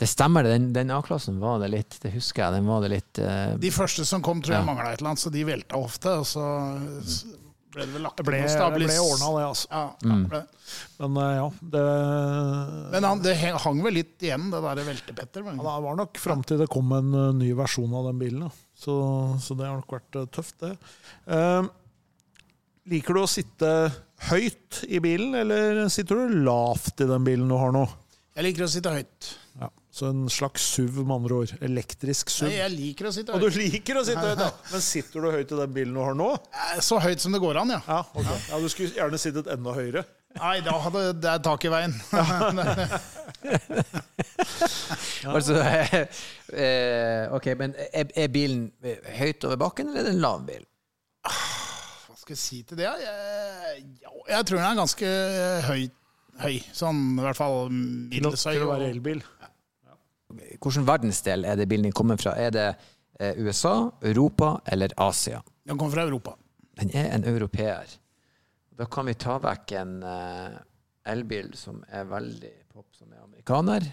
Det stemmer, den, den A-klassen var det litt Det husker jeg. den var det litt uh, De første som kom, tror jeg ja. mangla et eller annet, så de velta ofte. Og så ble det vel lagt ble, stabilis... Det ble ordna, det, altså. Ja, mm. ble. Men uh, ja, det Men han, det hang vel litt igjen, det derre veltepetter? Men... Ja, det var nok fram til det kom en uh, ny versjon av den bilen. Så, så, det har nok vært tøft, det. liker du å sitte høyt i bilen, eller sitter du lavt i den bilen du har nå? Jeg liker å sitte høyt. Ja, Så en slags SUV, med andre ord. Elektrisk SUV. Nei, jeg liker å sitte høyt. Og du liker å sitte høyt, ja. [laughs] Men sitter du høyt i den bilen du har nå? Så høyt som det går an, ja. Ja, okay. ja Du skulle gjerne sittet enda høyere? Nei, da hadde det tak i veien. [laughs] [laughs] altså, eh, ok, men er, er, bilen høyt over bakken, eller er det en lav bil? Hva skal jeg si til det? Jeg, jeg tror den er ganske høy. høy. Sånn i hvert fall middels høy. Til å være elbil. Hvilken verdensdel er det bilen din kommer fra? Er det Eh, USA, Europa eller Asia? Den kommer fra Europa. Den er en europeer. Da kan vi ta vekk en eh, elbil som er veldig pop, som er amerikaner.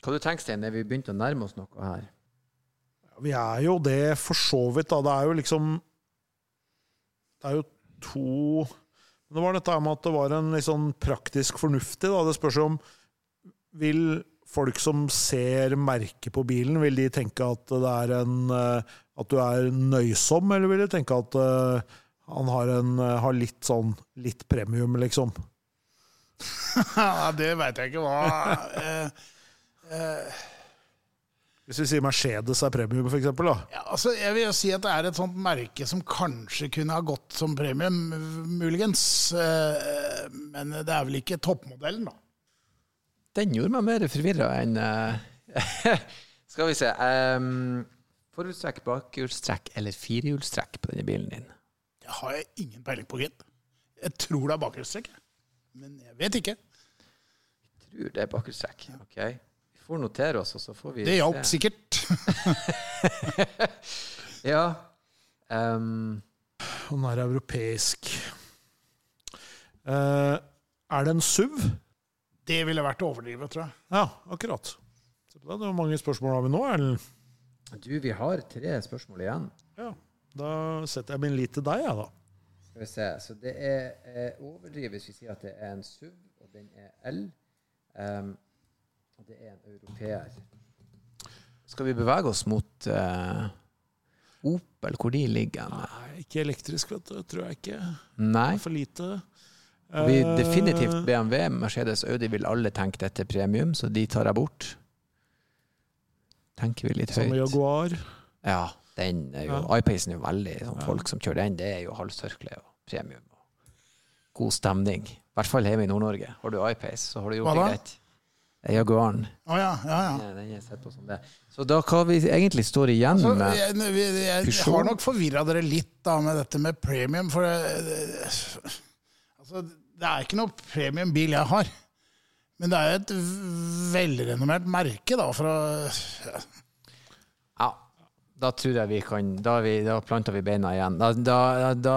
Hva du tenker Stein? Er vi begynt å nærme oss noe her? Vi er jo det for så vidt, da. Det er jo liksom Det er jo to det var dette med at det var en litt sånn praktisk fornuftig, da. Det spørs jo om Vil folk som ser merket på bilen, vil de tenke at det er en eh, At du er nøysom, eller vil de tenke at eh, han har, en, eh, har litt sånn litt premium, liksom? [laughs] Det veit jeg ikke hva eh, eh, Hvis vi sier Mercedes er premium, da. ja, altså, Jeg vil jo si at det er et sånt merke som kanskje kunne ha gått som premium, muligens. Eh, men det er vel ikke toppmodellen, da. Den gjorde meg mer forvirra enn eh, [laughs] Skal vi se um, Forhjulstrekk, bakhjulstrekk eller firehjulstrekk på denne bilen din? Det har jeg ingen peiling på, gitt. Jeg tror det er bakhjulstrekk, men jeg vet ikke. Jeg tror det er bakhjulstrekk. Ok. Vi får notere oss, og så får vi Det hjalp sikkert. [laughs] Ja. Um, Han er europeisk. Uh, er det en SUV? Det ville vært å overdrive, tror jeg. Ja, akkurat. Se på det. Hvor mange spørsmål har vi nå? Erlend? du, vi har tre spørsmål igjen. Ja, da setter jeg min lit til deg, jeg, da. Skal vi se. Så det er eh, overdrivet hvis vi sier at det er en SUV, og den er L. Um, og det er en europeer. Skal vi bevege oss mot uh, Opel, hvor de ligger? Nei, ikke elektrisk, vet du. Tror jeg ikke. Nei. Det er For lite. Vi, Eh, definitivt BMW, Mercedes, Audi vil alle tenke dette premium, så de tar jeg bort. Tenker vi litt høyt. Som Jaguar. Ja, den er jo, Ja. iPacen er jo veldig sånn, Ja. Folk som kjører den, det er jo halvtørkle og premium. Og god stemning. I hvert fall hjemme i Nord-Norge. Har du iPace, så har du gjort det greit. Jaguaren. Å ja, ja, ja. Den er sett på som det. Så da hva vi egentlig står igjen altså, med jeg, jeg, jeg har nok forvirra dere litt da med dette med premium, for det, det, altså, det er ikke noe premiumbil jeg har. Men det er jo et velrenommert merke, da, fra Ja, da tror jeg vi kan Da, vi, da planter vi beina igjen. Da, da, da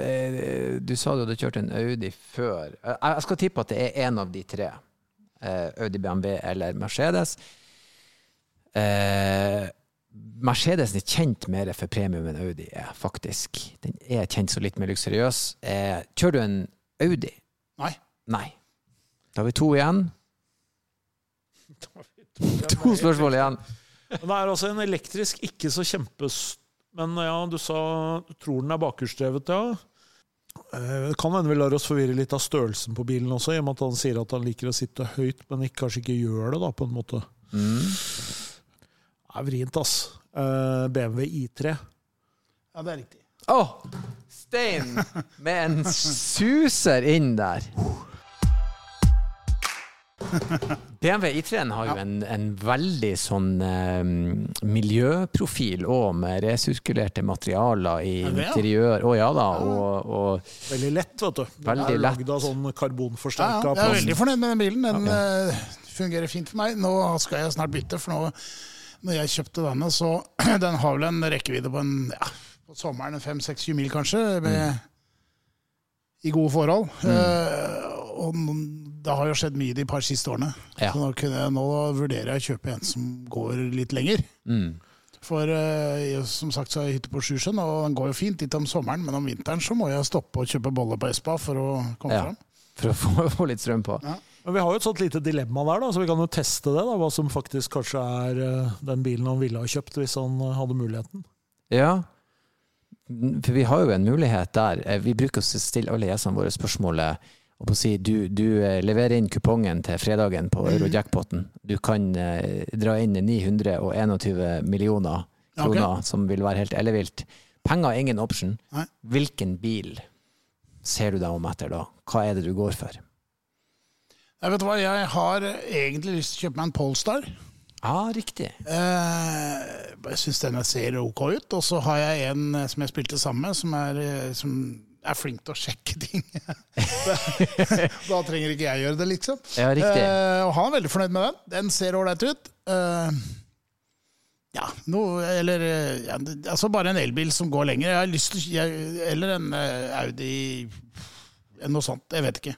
eh, Du sa du hadde kjørt en Audi før. Jeg skal tippe at det er en av de tre. Eh, Audi, BMW eller Mercedes. Eh, Mercedesen er kjent mer for premium enn Audi er, faktisk. Den er kjent så litt mer luksuriøs. Eh, kjører du en Audi? Nei. Nei. Da har vi to igjen. [laughs] To spørsmål igjen. Men det er altså en elektrisk, ikke så kjempes... Men ja, du sa du tror den er bakhjulsdrevet, ja. Eh, Det kan hende vi lar oss forvirre litt av størrelsen på bilen også, i og med at han sier at han liker å sitte høyt, men ikke, kanskje ikke gjør det, da, på en måte. Mm. Det er vrient, ass. Eh, BMW I3. Ja, det er riktig. Å! Stein med en suser inn der. BMW I3-en har jo en, en veldig sånn um, miljøprofil òg, med resirkulerte materialer i Er interiør. Å ja da. Og, og Veldig lett, vet du. Den Veldig er lett. lagd av sånn Ja, ja, jeg er veldig fornøyd med den bilen. Den eh, fungerer fint for meg. Nå skal jeg snart bytte, for nå når jeg kjøpte denne, så [clears throat] den har vel en rekkevidde på en ja, på sommeren 5-6-20 mil, kanskje, med, i gode forhold. Eh, og det har jo skjedd mye de par siste årene. Ja. Så nå, kunne jeg, nå vurderer jeg å kjøpe en som går litt lenger. mm. For uh, jeg- som sagt så har jeg hytte på Sjusjøen, og den går jo fint litt om sommeren, men om vinteren så må jeg stoppe og kjøpe boller på Espa for å komme Ja. fram. For å [laughs] få, få litt strøm på. Men vi har jo et sånt lite dilemma der, da, så vi kan jo teste det. da, Hva som faktisk kanskje er eh, den bilen han ville ha kjøpt hvis han hadde muligheten. Ja, for vi har jo en mulighet der. Eh, Vi bruker å stille alle gjestene våre spørsmålet og på å si du, du eh, leverer inn kupongen til fredagen på Eurojackpoten. Du kan eh, dra inn 921 millioner kroner, som vil være helt ellevilt. Penger er ingen option. Nei. Hvilken bil ser du deg om etter da? Hva er det du går for? Jeg vet hva, jeg har egentlig lyst til å kjøpe meg en Polestar. Ja, riktig. Eh, jeg syns den ser ok ut. Og så har jeg en eh, som jeg spilte sammen med, som er, eh, som er flink til å sjekke ting. [laughs] da trenger ikke jeg gjøre det, liksom. Ja, riktig. Eh, og han er veldig fornøyd med den. Den ser ålreit ut. Eh, Ja, noe, eller ja, altså bare en elbil som går lenger. Jeg har lyst til, jeg, eller en Audi Noe sånt. Jeg vet ikke.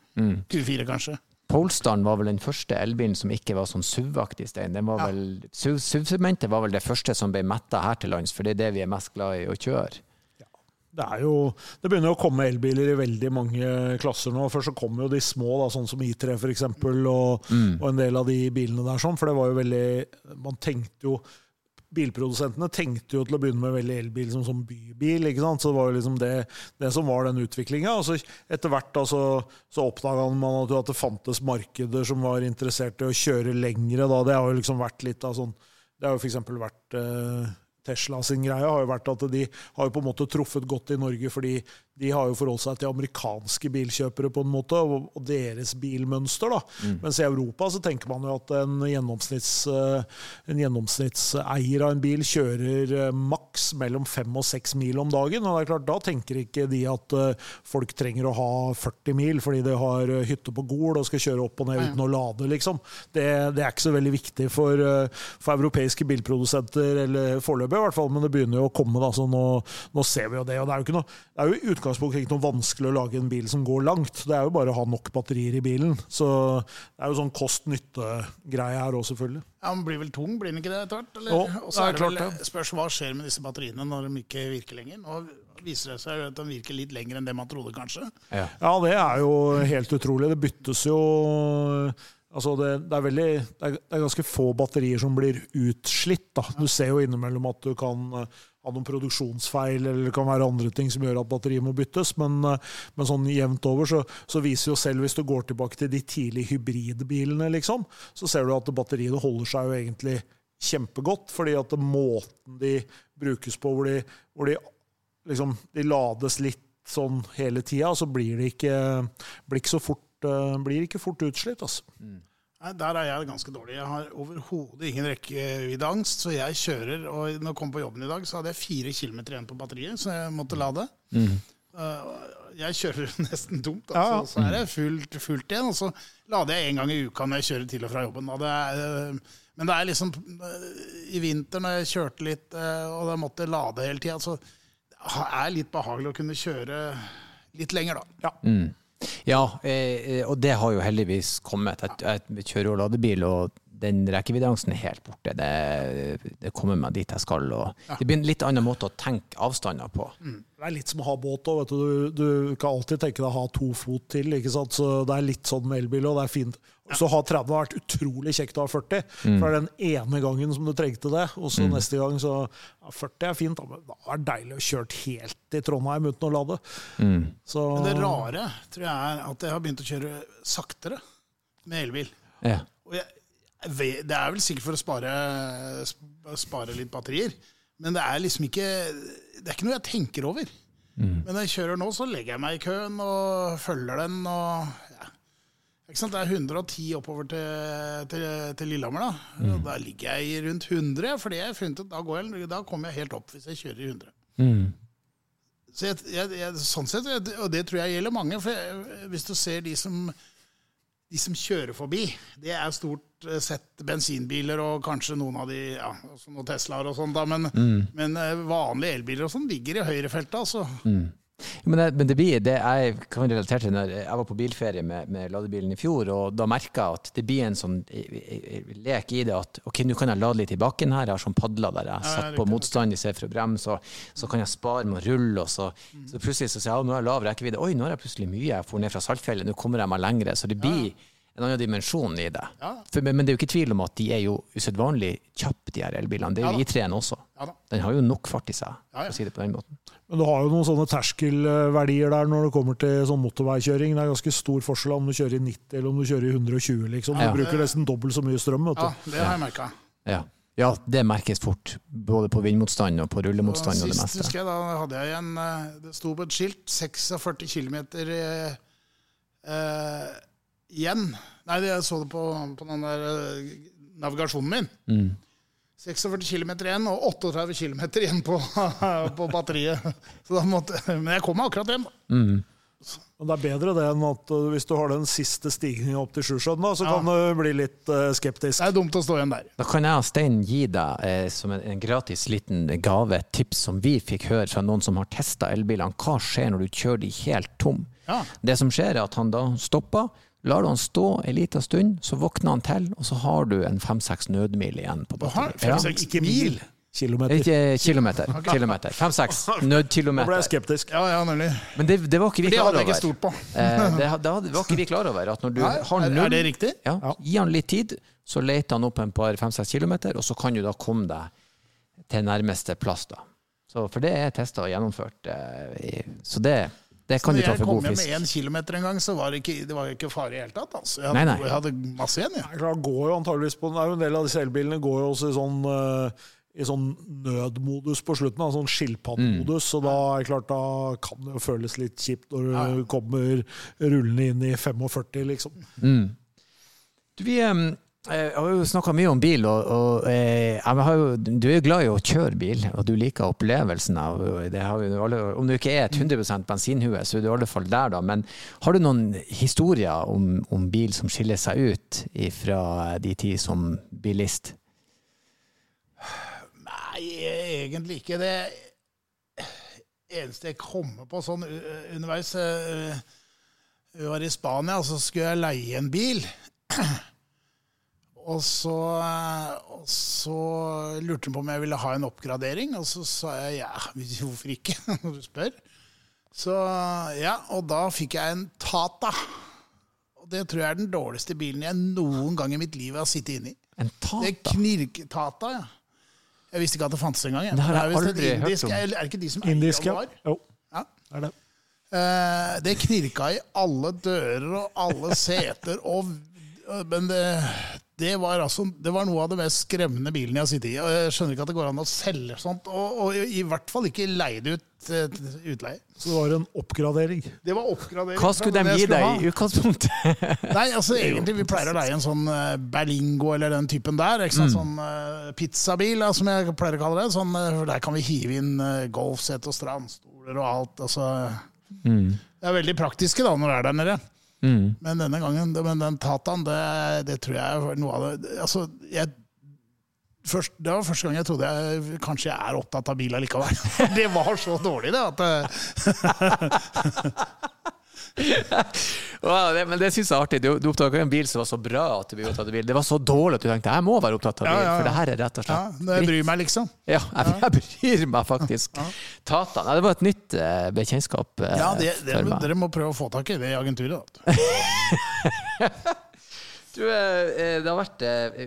Q4, kanskje. Polestar var vel den første elbilen som ikke var sånn SUV-aktig, Stein. Den var Ja. vel, SUV- SUV-segmentet var vel det første som ble metta her til lands, for det er det vi er mest glad i å kjøre. Det, er jo, det begynner å komme elbiler i veldig mange klasser nå. Først så kom jo de små, da, sånn som I3 f.eks., og, og en del av de bilene der. sånn, For det var jo veldig Man tenkte jo Bilprodusentene tenkte jo til å begynne med veldig elbil som, som bybil. ikke sant? Så det var jo liksom det, det som var den utviklinga. Etter hvert da, så, så oppdaga man at det fantes markeder som var interessert i å kjøre lengre. Da. Det har jo liksom vært litt av sånn Det har jo f.eks. vært eh, Tesla sin greie har jo vært at de har jo på en måte truffet godt i Norge, fordi de har jo forholdt seg til amerikanske bilkjøpere på en måte, og, deres bilmønster. da. Mens i Europa så tenker man jo at en, gjennomsnitts, eh, en gjennomsnittseier av en bil kjører eh, maks mellom fem og seks mil om dagen. og det er klart, Da tenker ikke de at eh, folk trenger å ha 40 mil fordi de har hytte på Gol og skal kjøre opp og ned uten å lade. liksom. Det, det er ikke så veldig viktig for, for europeiske bilprodusenter, eller foreløpig i hvert fall, men det begynner jo å komme. da, så Nå, nå ser vi jo det. og Det er jo ikke noe, det er jo utgangspunktet ikke noe vanskelig å lage en bil som går langt. Det er jo bare å ha nok batterier i bilen. Så det er jo sånn kost-nytte-greie her òg, selvfølgelig. Ja, Den blir vel tung, blir den ikke det etter hvert? Og så det er det vel vel, spørs hva skjer med disse batteriene når de ikke virker lenger. Nå viser det seg at de virker litt lenger enn det man trodde, kanskje. Ja. Ja, det er jo helt utrolig. Det byttes jo Altså det, det, er veldig, det, er, det er ganske få batterier som blir utslitt. Da. Du ser jo innimellom at du kan eh, ha noen produksjonsfeil, eller det kan være andre ting som gjør at batteriet må byttes. Men, eh, men sånn jevnt over så, så viser jo selv, hvis du går tilbake til de tidlige hybridbilene, liksom, så ser du at batteriene holder seg jo egentlig kjempegodt. Fordi at måten de brukes på, hvor de, hvor de, liksom, de lades litt sånn hele tida, så blir det ikke, blir ikke så fort, blir ikke fort utslitt. Altså. Nei, Der er jeg ganske dårlig. Jeg har overhodet ingen rekkeviddeangst, så jeg kjører. Og når jeg kom på jobben i dag, så hadde jeg fire kilometer igjen på batteriet, så jeg måtte lade. Uh, Jeg kjører [laughs] nesten tomt, Ja, ja. altså. så er det fullt, fullt igjen. Og så lader jeg en gang i uka når jeg kjører til og fra jobben. Og det er, uh, men det er liksom uh, I vinter når jeg kjørte litt, uh, og da måtte jeg lade hele tida, så det er litt behagelig å kunne kjøre litt lenger, da. Ja. Ja, eh, og det har jo heldigvis kommet. Jeg kjører jo ladebil, og den rekkeviddeangsten er helt borte. Det, det kommer meg dit jeg skal. Og det blir en litt annen måte å tenke avstander på. Det er litt som å ha båt òg. Du, du kan alltid tenke deg å ha to fot til. ikke sant? Så Det er litt sånn med elbil, og det er fint. Så har 30 vært utrolig kjekt å ha 40. For det er den ene gangen som du trengte det. Og så neste gang så ja, 40 er fint. Men da er det deilig å kjøre helt til Trondheim uten å lade. Så Men det rare tror jeg er at jeg har begynt å kjøre saktere med elbil. Ja. Og jeg, det er vel sikkert for å spare, spare litt batterier. Men det er liksom ikke Det er ikke noe jeg tenker over. Men når jeg kjører nå, så legger jeg meg i køen og følger den. og ja. Ikke sant? Det er 110 oppover til, til, til Lillehammer. Da Og da ligger jeg i rundt 100, for det har funnet ut. Da, går jeg, da kommer jeg helt opp hvis jeg kjører i 100. Mm. Så jeg, jeg, jeg, sånn sett, og det tror jeg gjelder mange, for jeg, hvis du ser de som, de som kjører forbi, det er stort eh, sett bensinbiler og kanskje noen av de, ja, noen Teslaer og sånn, da, men, men eh, vanlige elbiler og sånn ligger i høyrefeltet, altså. Men det, men det blir det jeg kan relatere til når jeg var på bilferie med, med ladebilen i fjor, og da merka jeg at det blir en sånn lek i det at ok, nå kan jeg lade litt i bakken her, jeg har sånn padler der jeg Ja, setter riktig, på motstand i stedet for å bremse, og så kan jeg spare med å rulle, og så, så plutselig så sier jeg ja, nå har jeg lav rekkevidde, oi, nå har jeg plutselig mye, jeg får ned fra Saltfjellet, nå kommer jeg meg lengre, så det blir en annen dimensjon i det. Ja. For, men, men det er jo ikke tvil om at de er jo usedvanlig kjappe, de her elbilene. Det er jo Ja. I3-en også. Ja. Den har jo nok fart i seg, Ja, ja. for å si det på den måten. Men du har jo noen sånne terskelverdier der når det kommer til sånn motorveikjøring. Det er ganske stor forskjell om du kjører i 90 eller om du kjører i 120. liksom. Du Ja. bruker nesten dobbelt så mye strøm. vet du. Ja, det har jeg merka. Ja. ja, det merkes fort. Både på vindmotstand og på rullemotstand og det Sist meste. husker jeg, da hadde jeg en eh, Det sto på et skilt 46 km eh, eh, igjen. Nei, jeg så det på, på den der eh, navigasjonen min. Mm. 46 km igjen og 38 km igjen på, [laughs] på batteriet. Så da måtte, men jeg kom meg akkurat hjem. Mm. Men det er bedre det enn at uh, hvis du har den siste stigningen opp til Sjusjøen, så Ja. kan du bli litt uh, skeptisk. Det er dumt å stå igjen der. Da kan jeg og Stein gi deg eh, som en, en gratis liten gave et tips som vi fikk høre fra noen som har testa elbilene. Hva skjer når du kjører de helt tom? Ja. Det som skjer, er at han da stopper, lar du han stå en liten stund, så våkner han til, og så har du en fem-seks nødmil igjen på batteriet. Ja. fem-seks Ikke mil. Kilometer. Ikke kilometer. kilometer. Fem-seks Nå ble jeg skeptisk. Ja, ja, nemlig. Men det, det var ikke vi Det hadde jeg ikke over. stolt på. Eh, det, det var ikke vi klar over. At når du Nei, har null er det riktig? ja, Gi han litt tid, så leter han opp en par fem-seks kilometer, og så kan du da komme deg til nærmeste plass. da. Så, for det er testa og gjennomført. eh, Så det, det kan du ta for god fisk. Når jeg kom hjem med én kilometer en gang, så var det ikke, det var ikke fare i det hele tatt. Altså. Jeg, hadde, Nei, nei. jeg hadde masse igjen, jeg. Er klart, går jo antageligvis på, det er jo En del av disse elbilene går jo også i sånn, uh, i sånn nødmodus på slutten, da, sånn skilpaddemodus. Så da er det klart, da kan det jo føles litt kjipt når du kommer rullende inn i 45, liksom. Du, vi em, eh, har jo snakka mye om bil, og, og eh, jeg jo, du er jo glad i å kjøre bil, og du liker opplevelsen av det jo Om du ikke er et 100% bensinhue, så er du i alle fall der, da. Men har du noen historier om, om bil som skiller seg ut fra de tid som bilist? Nei, egentlig ikke. Det eneste jeg kommer på sånn underveis Vi var i Spania, og så skulle jeg leie en bil. Og så, og så lurte han på om jeg ville ha en oppgradering, og så sa jeg ja, hvorfor ikke, [laughs] når du spør. Så ja, og da fikk jeg en Tata. Og det tror jeg er den dårligste bilen jeg noen gang i mitt liv har sittet inni. En Tata? Det er Tata? ja. Jeg visste ikke at det fantes engang. Det har jeg aldri hørt indisk- om. Er er det ikke de som eier Indisk, ja. Jaguar? Jo, Ja. det er det. Eh, det knirka i alle dører og alle seter, og, men det, det, var altså, det var noe av det mest skremmende bilen jeg har sittet i. Og jeg skjønner ikke at det går an å selge sånt, og, og i hvert fall ikke leie det ut eh, til utleie. Så det var en oppgradering. Det var oppgradering. Hva skulle de gi skulle deg ha. i utgangspunktet? [laughs] Nei, altså egentlig vi pleier å leie en sånn eh, Berlingo eller den typen der. Ikke sant? Sånn uh, pizzabil, da, som jeg pleier å kalle det. Sånn, uh, der kan vi hive inn uh, golfsett og strandstoler og alt. Altså. Det er veldig praktiske da, når det er der nede. Men denne gangen, men den Tataen, det, det tror jeg var noe av det Altså, jeg Først, det var første gang jeg trodde jeg kanskje jeg er opptatt av bil allikevel. [laughs] Det var så dårlig, det. At, eh, [laughs] [laughs] Wow, det, men det syns jeg er artig. Du, du oppdaga en bil som var så bra at du ble opptatt av bil. Det var så dårlig at du tenkte jeg må være opptatt av bil, Ja, ja, for det her er rett og slett Ja, jeg bryr meg, liksom. [laughs] Ja, jeg, jeg bryr meg faktisk. Tata. Nei, det var et nytt uh, bekjentskap Uh, Ja, det, det. Dere må prøve å få tak i det i agenturet. [laughs] Du, eh, det har vært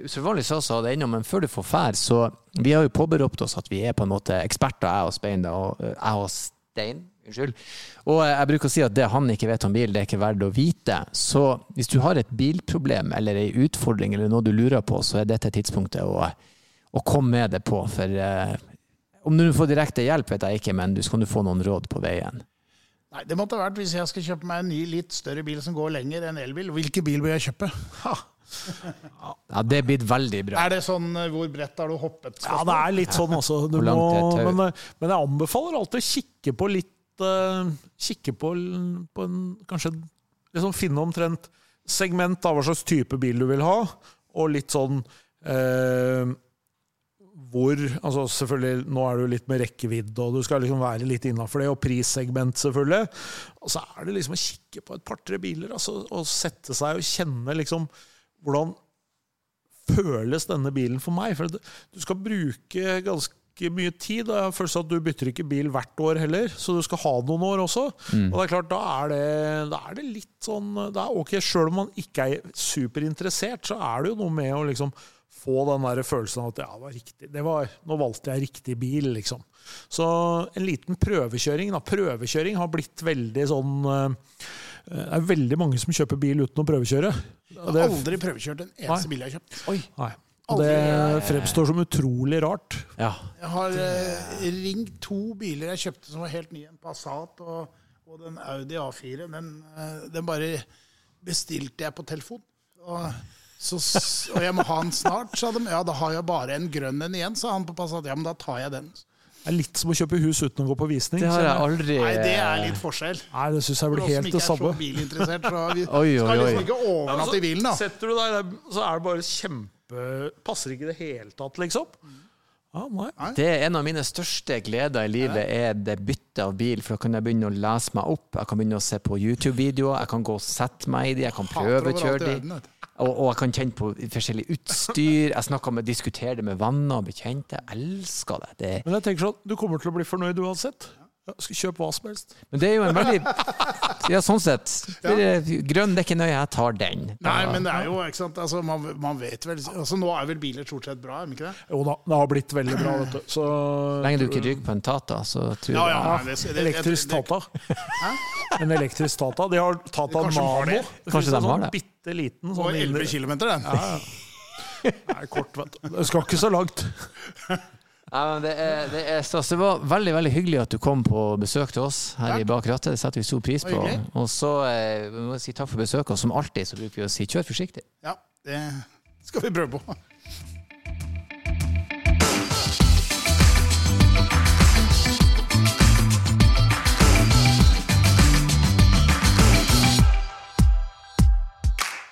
usedvanlig så sa det ennå, men før du får fær, så Vi har jo påberopt oss at vi er på en måte eksperter, jeg og Spein, og jeg og Stein. Unnskyld. Og jeg bruker å si at det han ikke vet om bil, det er ikke verdt å vite. Så hvis du har et bilproblem eller ei utfordring eller noe du lurer på, så er dette tidspunktet å, å komme med det på. For eh, om du får direkte hjelp, vet jeg ikke, men du skal du få noen råd på veien. Nei, Det måtte ha vært hvis jeg skal kjøpe meg en ny, litt større bil som går lenger enn elbil. Hvilken bil bør jeg kjøpe? [laughs] Ja, Det er blitt veldig bra. Er det sånn eh, hvor bredt har du hoppet? Ja, det er litt sånn også. Du må, men, eh, men jeg anbefaler alltid å kikke på litt eh, Kikke på, på en Kanskje liksom finne omtrent segment av hva slags type bil du vil ha, og litt sånn uh, hvor altså Selvfølgelig, nå er du litt med rekkevidde, og du skal liksom være litt innafor det, og prissegment, selvfølgelig. Og så er det liksom å kikke på et par-tre biler, altså, og sette seg og kjenne liksom hvordan føles denne bilen for meg? For du skal bruke ganske mye tid. Jeg har følelsen at du bytter ikke bil hvert år heller, så du skal ha noen år også. Og det er klart, da er det, da er det litt sånn det er ok, Sjøl om man ikke er superinteressert, så er det jo noe med å liksom få den der følelsen av at ja, det var riktig. Det var, nå valgte jeg riktig bil, liksom. Så en liten prøvekjøring. Da. Prøvekjøring har blitt veldig sånn eh, Det er veldig mange som kjøper bil uten å prøvekjøre. Jeg har aldri prøvekjørt en eneste Nei. bil jeg har kjøpt. Oi. Nei. Og det fremstår som utrolig rart. Ja. Jeg har eh, ringt to biler jeg kjøpte som var helt nye. En Passat og, og den Audi A4. Den, eh, den bare bestilte jeg på telefon. Og, så, og jeg må ha den snart, sa de. Ja, da har jeg bare en grønn en igjen, sa han på Passat. Ja, men da tar jeg den. Det er litt som å kjøpe hus uten å gå på visning. Det har jeg aldri Nei, det er litt forskjell. Nei, det syns jeg For blir oss som helt ikke det er så samme. bilinteressert, så vi Oi, oi, skal liksom ikke overnatte i bilen, da. Setter du deg der, så er det bare kjempe Passer ikke i det hele tatt, liksom. Ja, nei. Det er en av mine største gleder i livet, er det byttet av bil. For da kan jeg begynne å lese meg opp, jeg kan begynne å se på YouTube-videoer, jeg kan gå og sette meg i de, jeg kan prøvekjøre de. Og, og jeg kan kjenne på forskjellig utstyr. Jeg snakker med, diskuterer det med venner og bekjente. Jeg elsker det. det. Men jeg tenker sånn, du kommer til å bli fornøyd uansett. Ja, skal kjøpe hva som helst. Men det er jo en veldig [laughs] Ja, sånn sett. Ja. Grønn det er ikke nøye, jeg tar den. Nei, men det er jo, ikke sant, altså, man, man vet vel altså, Nå er vel biler stort sett bra, er de ikke det? Jo da, det har blitt veldig bra, vet du. Så lenge du ikke rygger på en Tata, så tror Ja, jeg ja, nei, det, det, det, Elektrisk det- Tata. En elektrisk Tata. De har Tata Kanskje de Nano. har det? Det Kanskje de sånn det. bitte liten sånn 11 indre- km, den. Nei, kort, vet du. Det skal ikke så langt. [laughs] Ja, men det, er, det er stas. Det var veldig veldig hyggelig at du kom på besøk til oss her Takk. i Bak rattet. Det setter vi stor pris på. Og så eh, vi må si takk for besøket, og som alltid så bruker vi å si kjør forsiktig. Ja, det skal vi prøve på.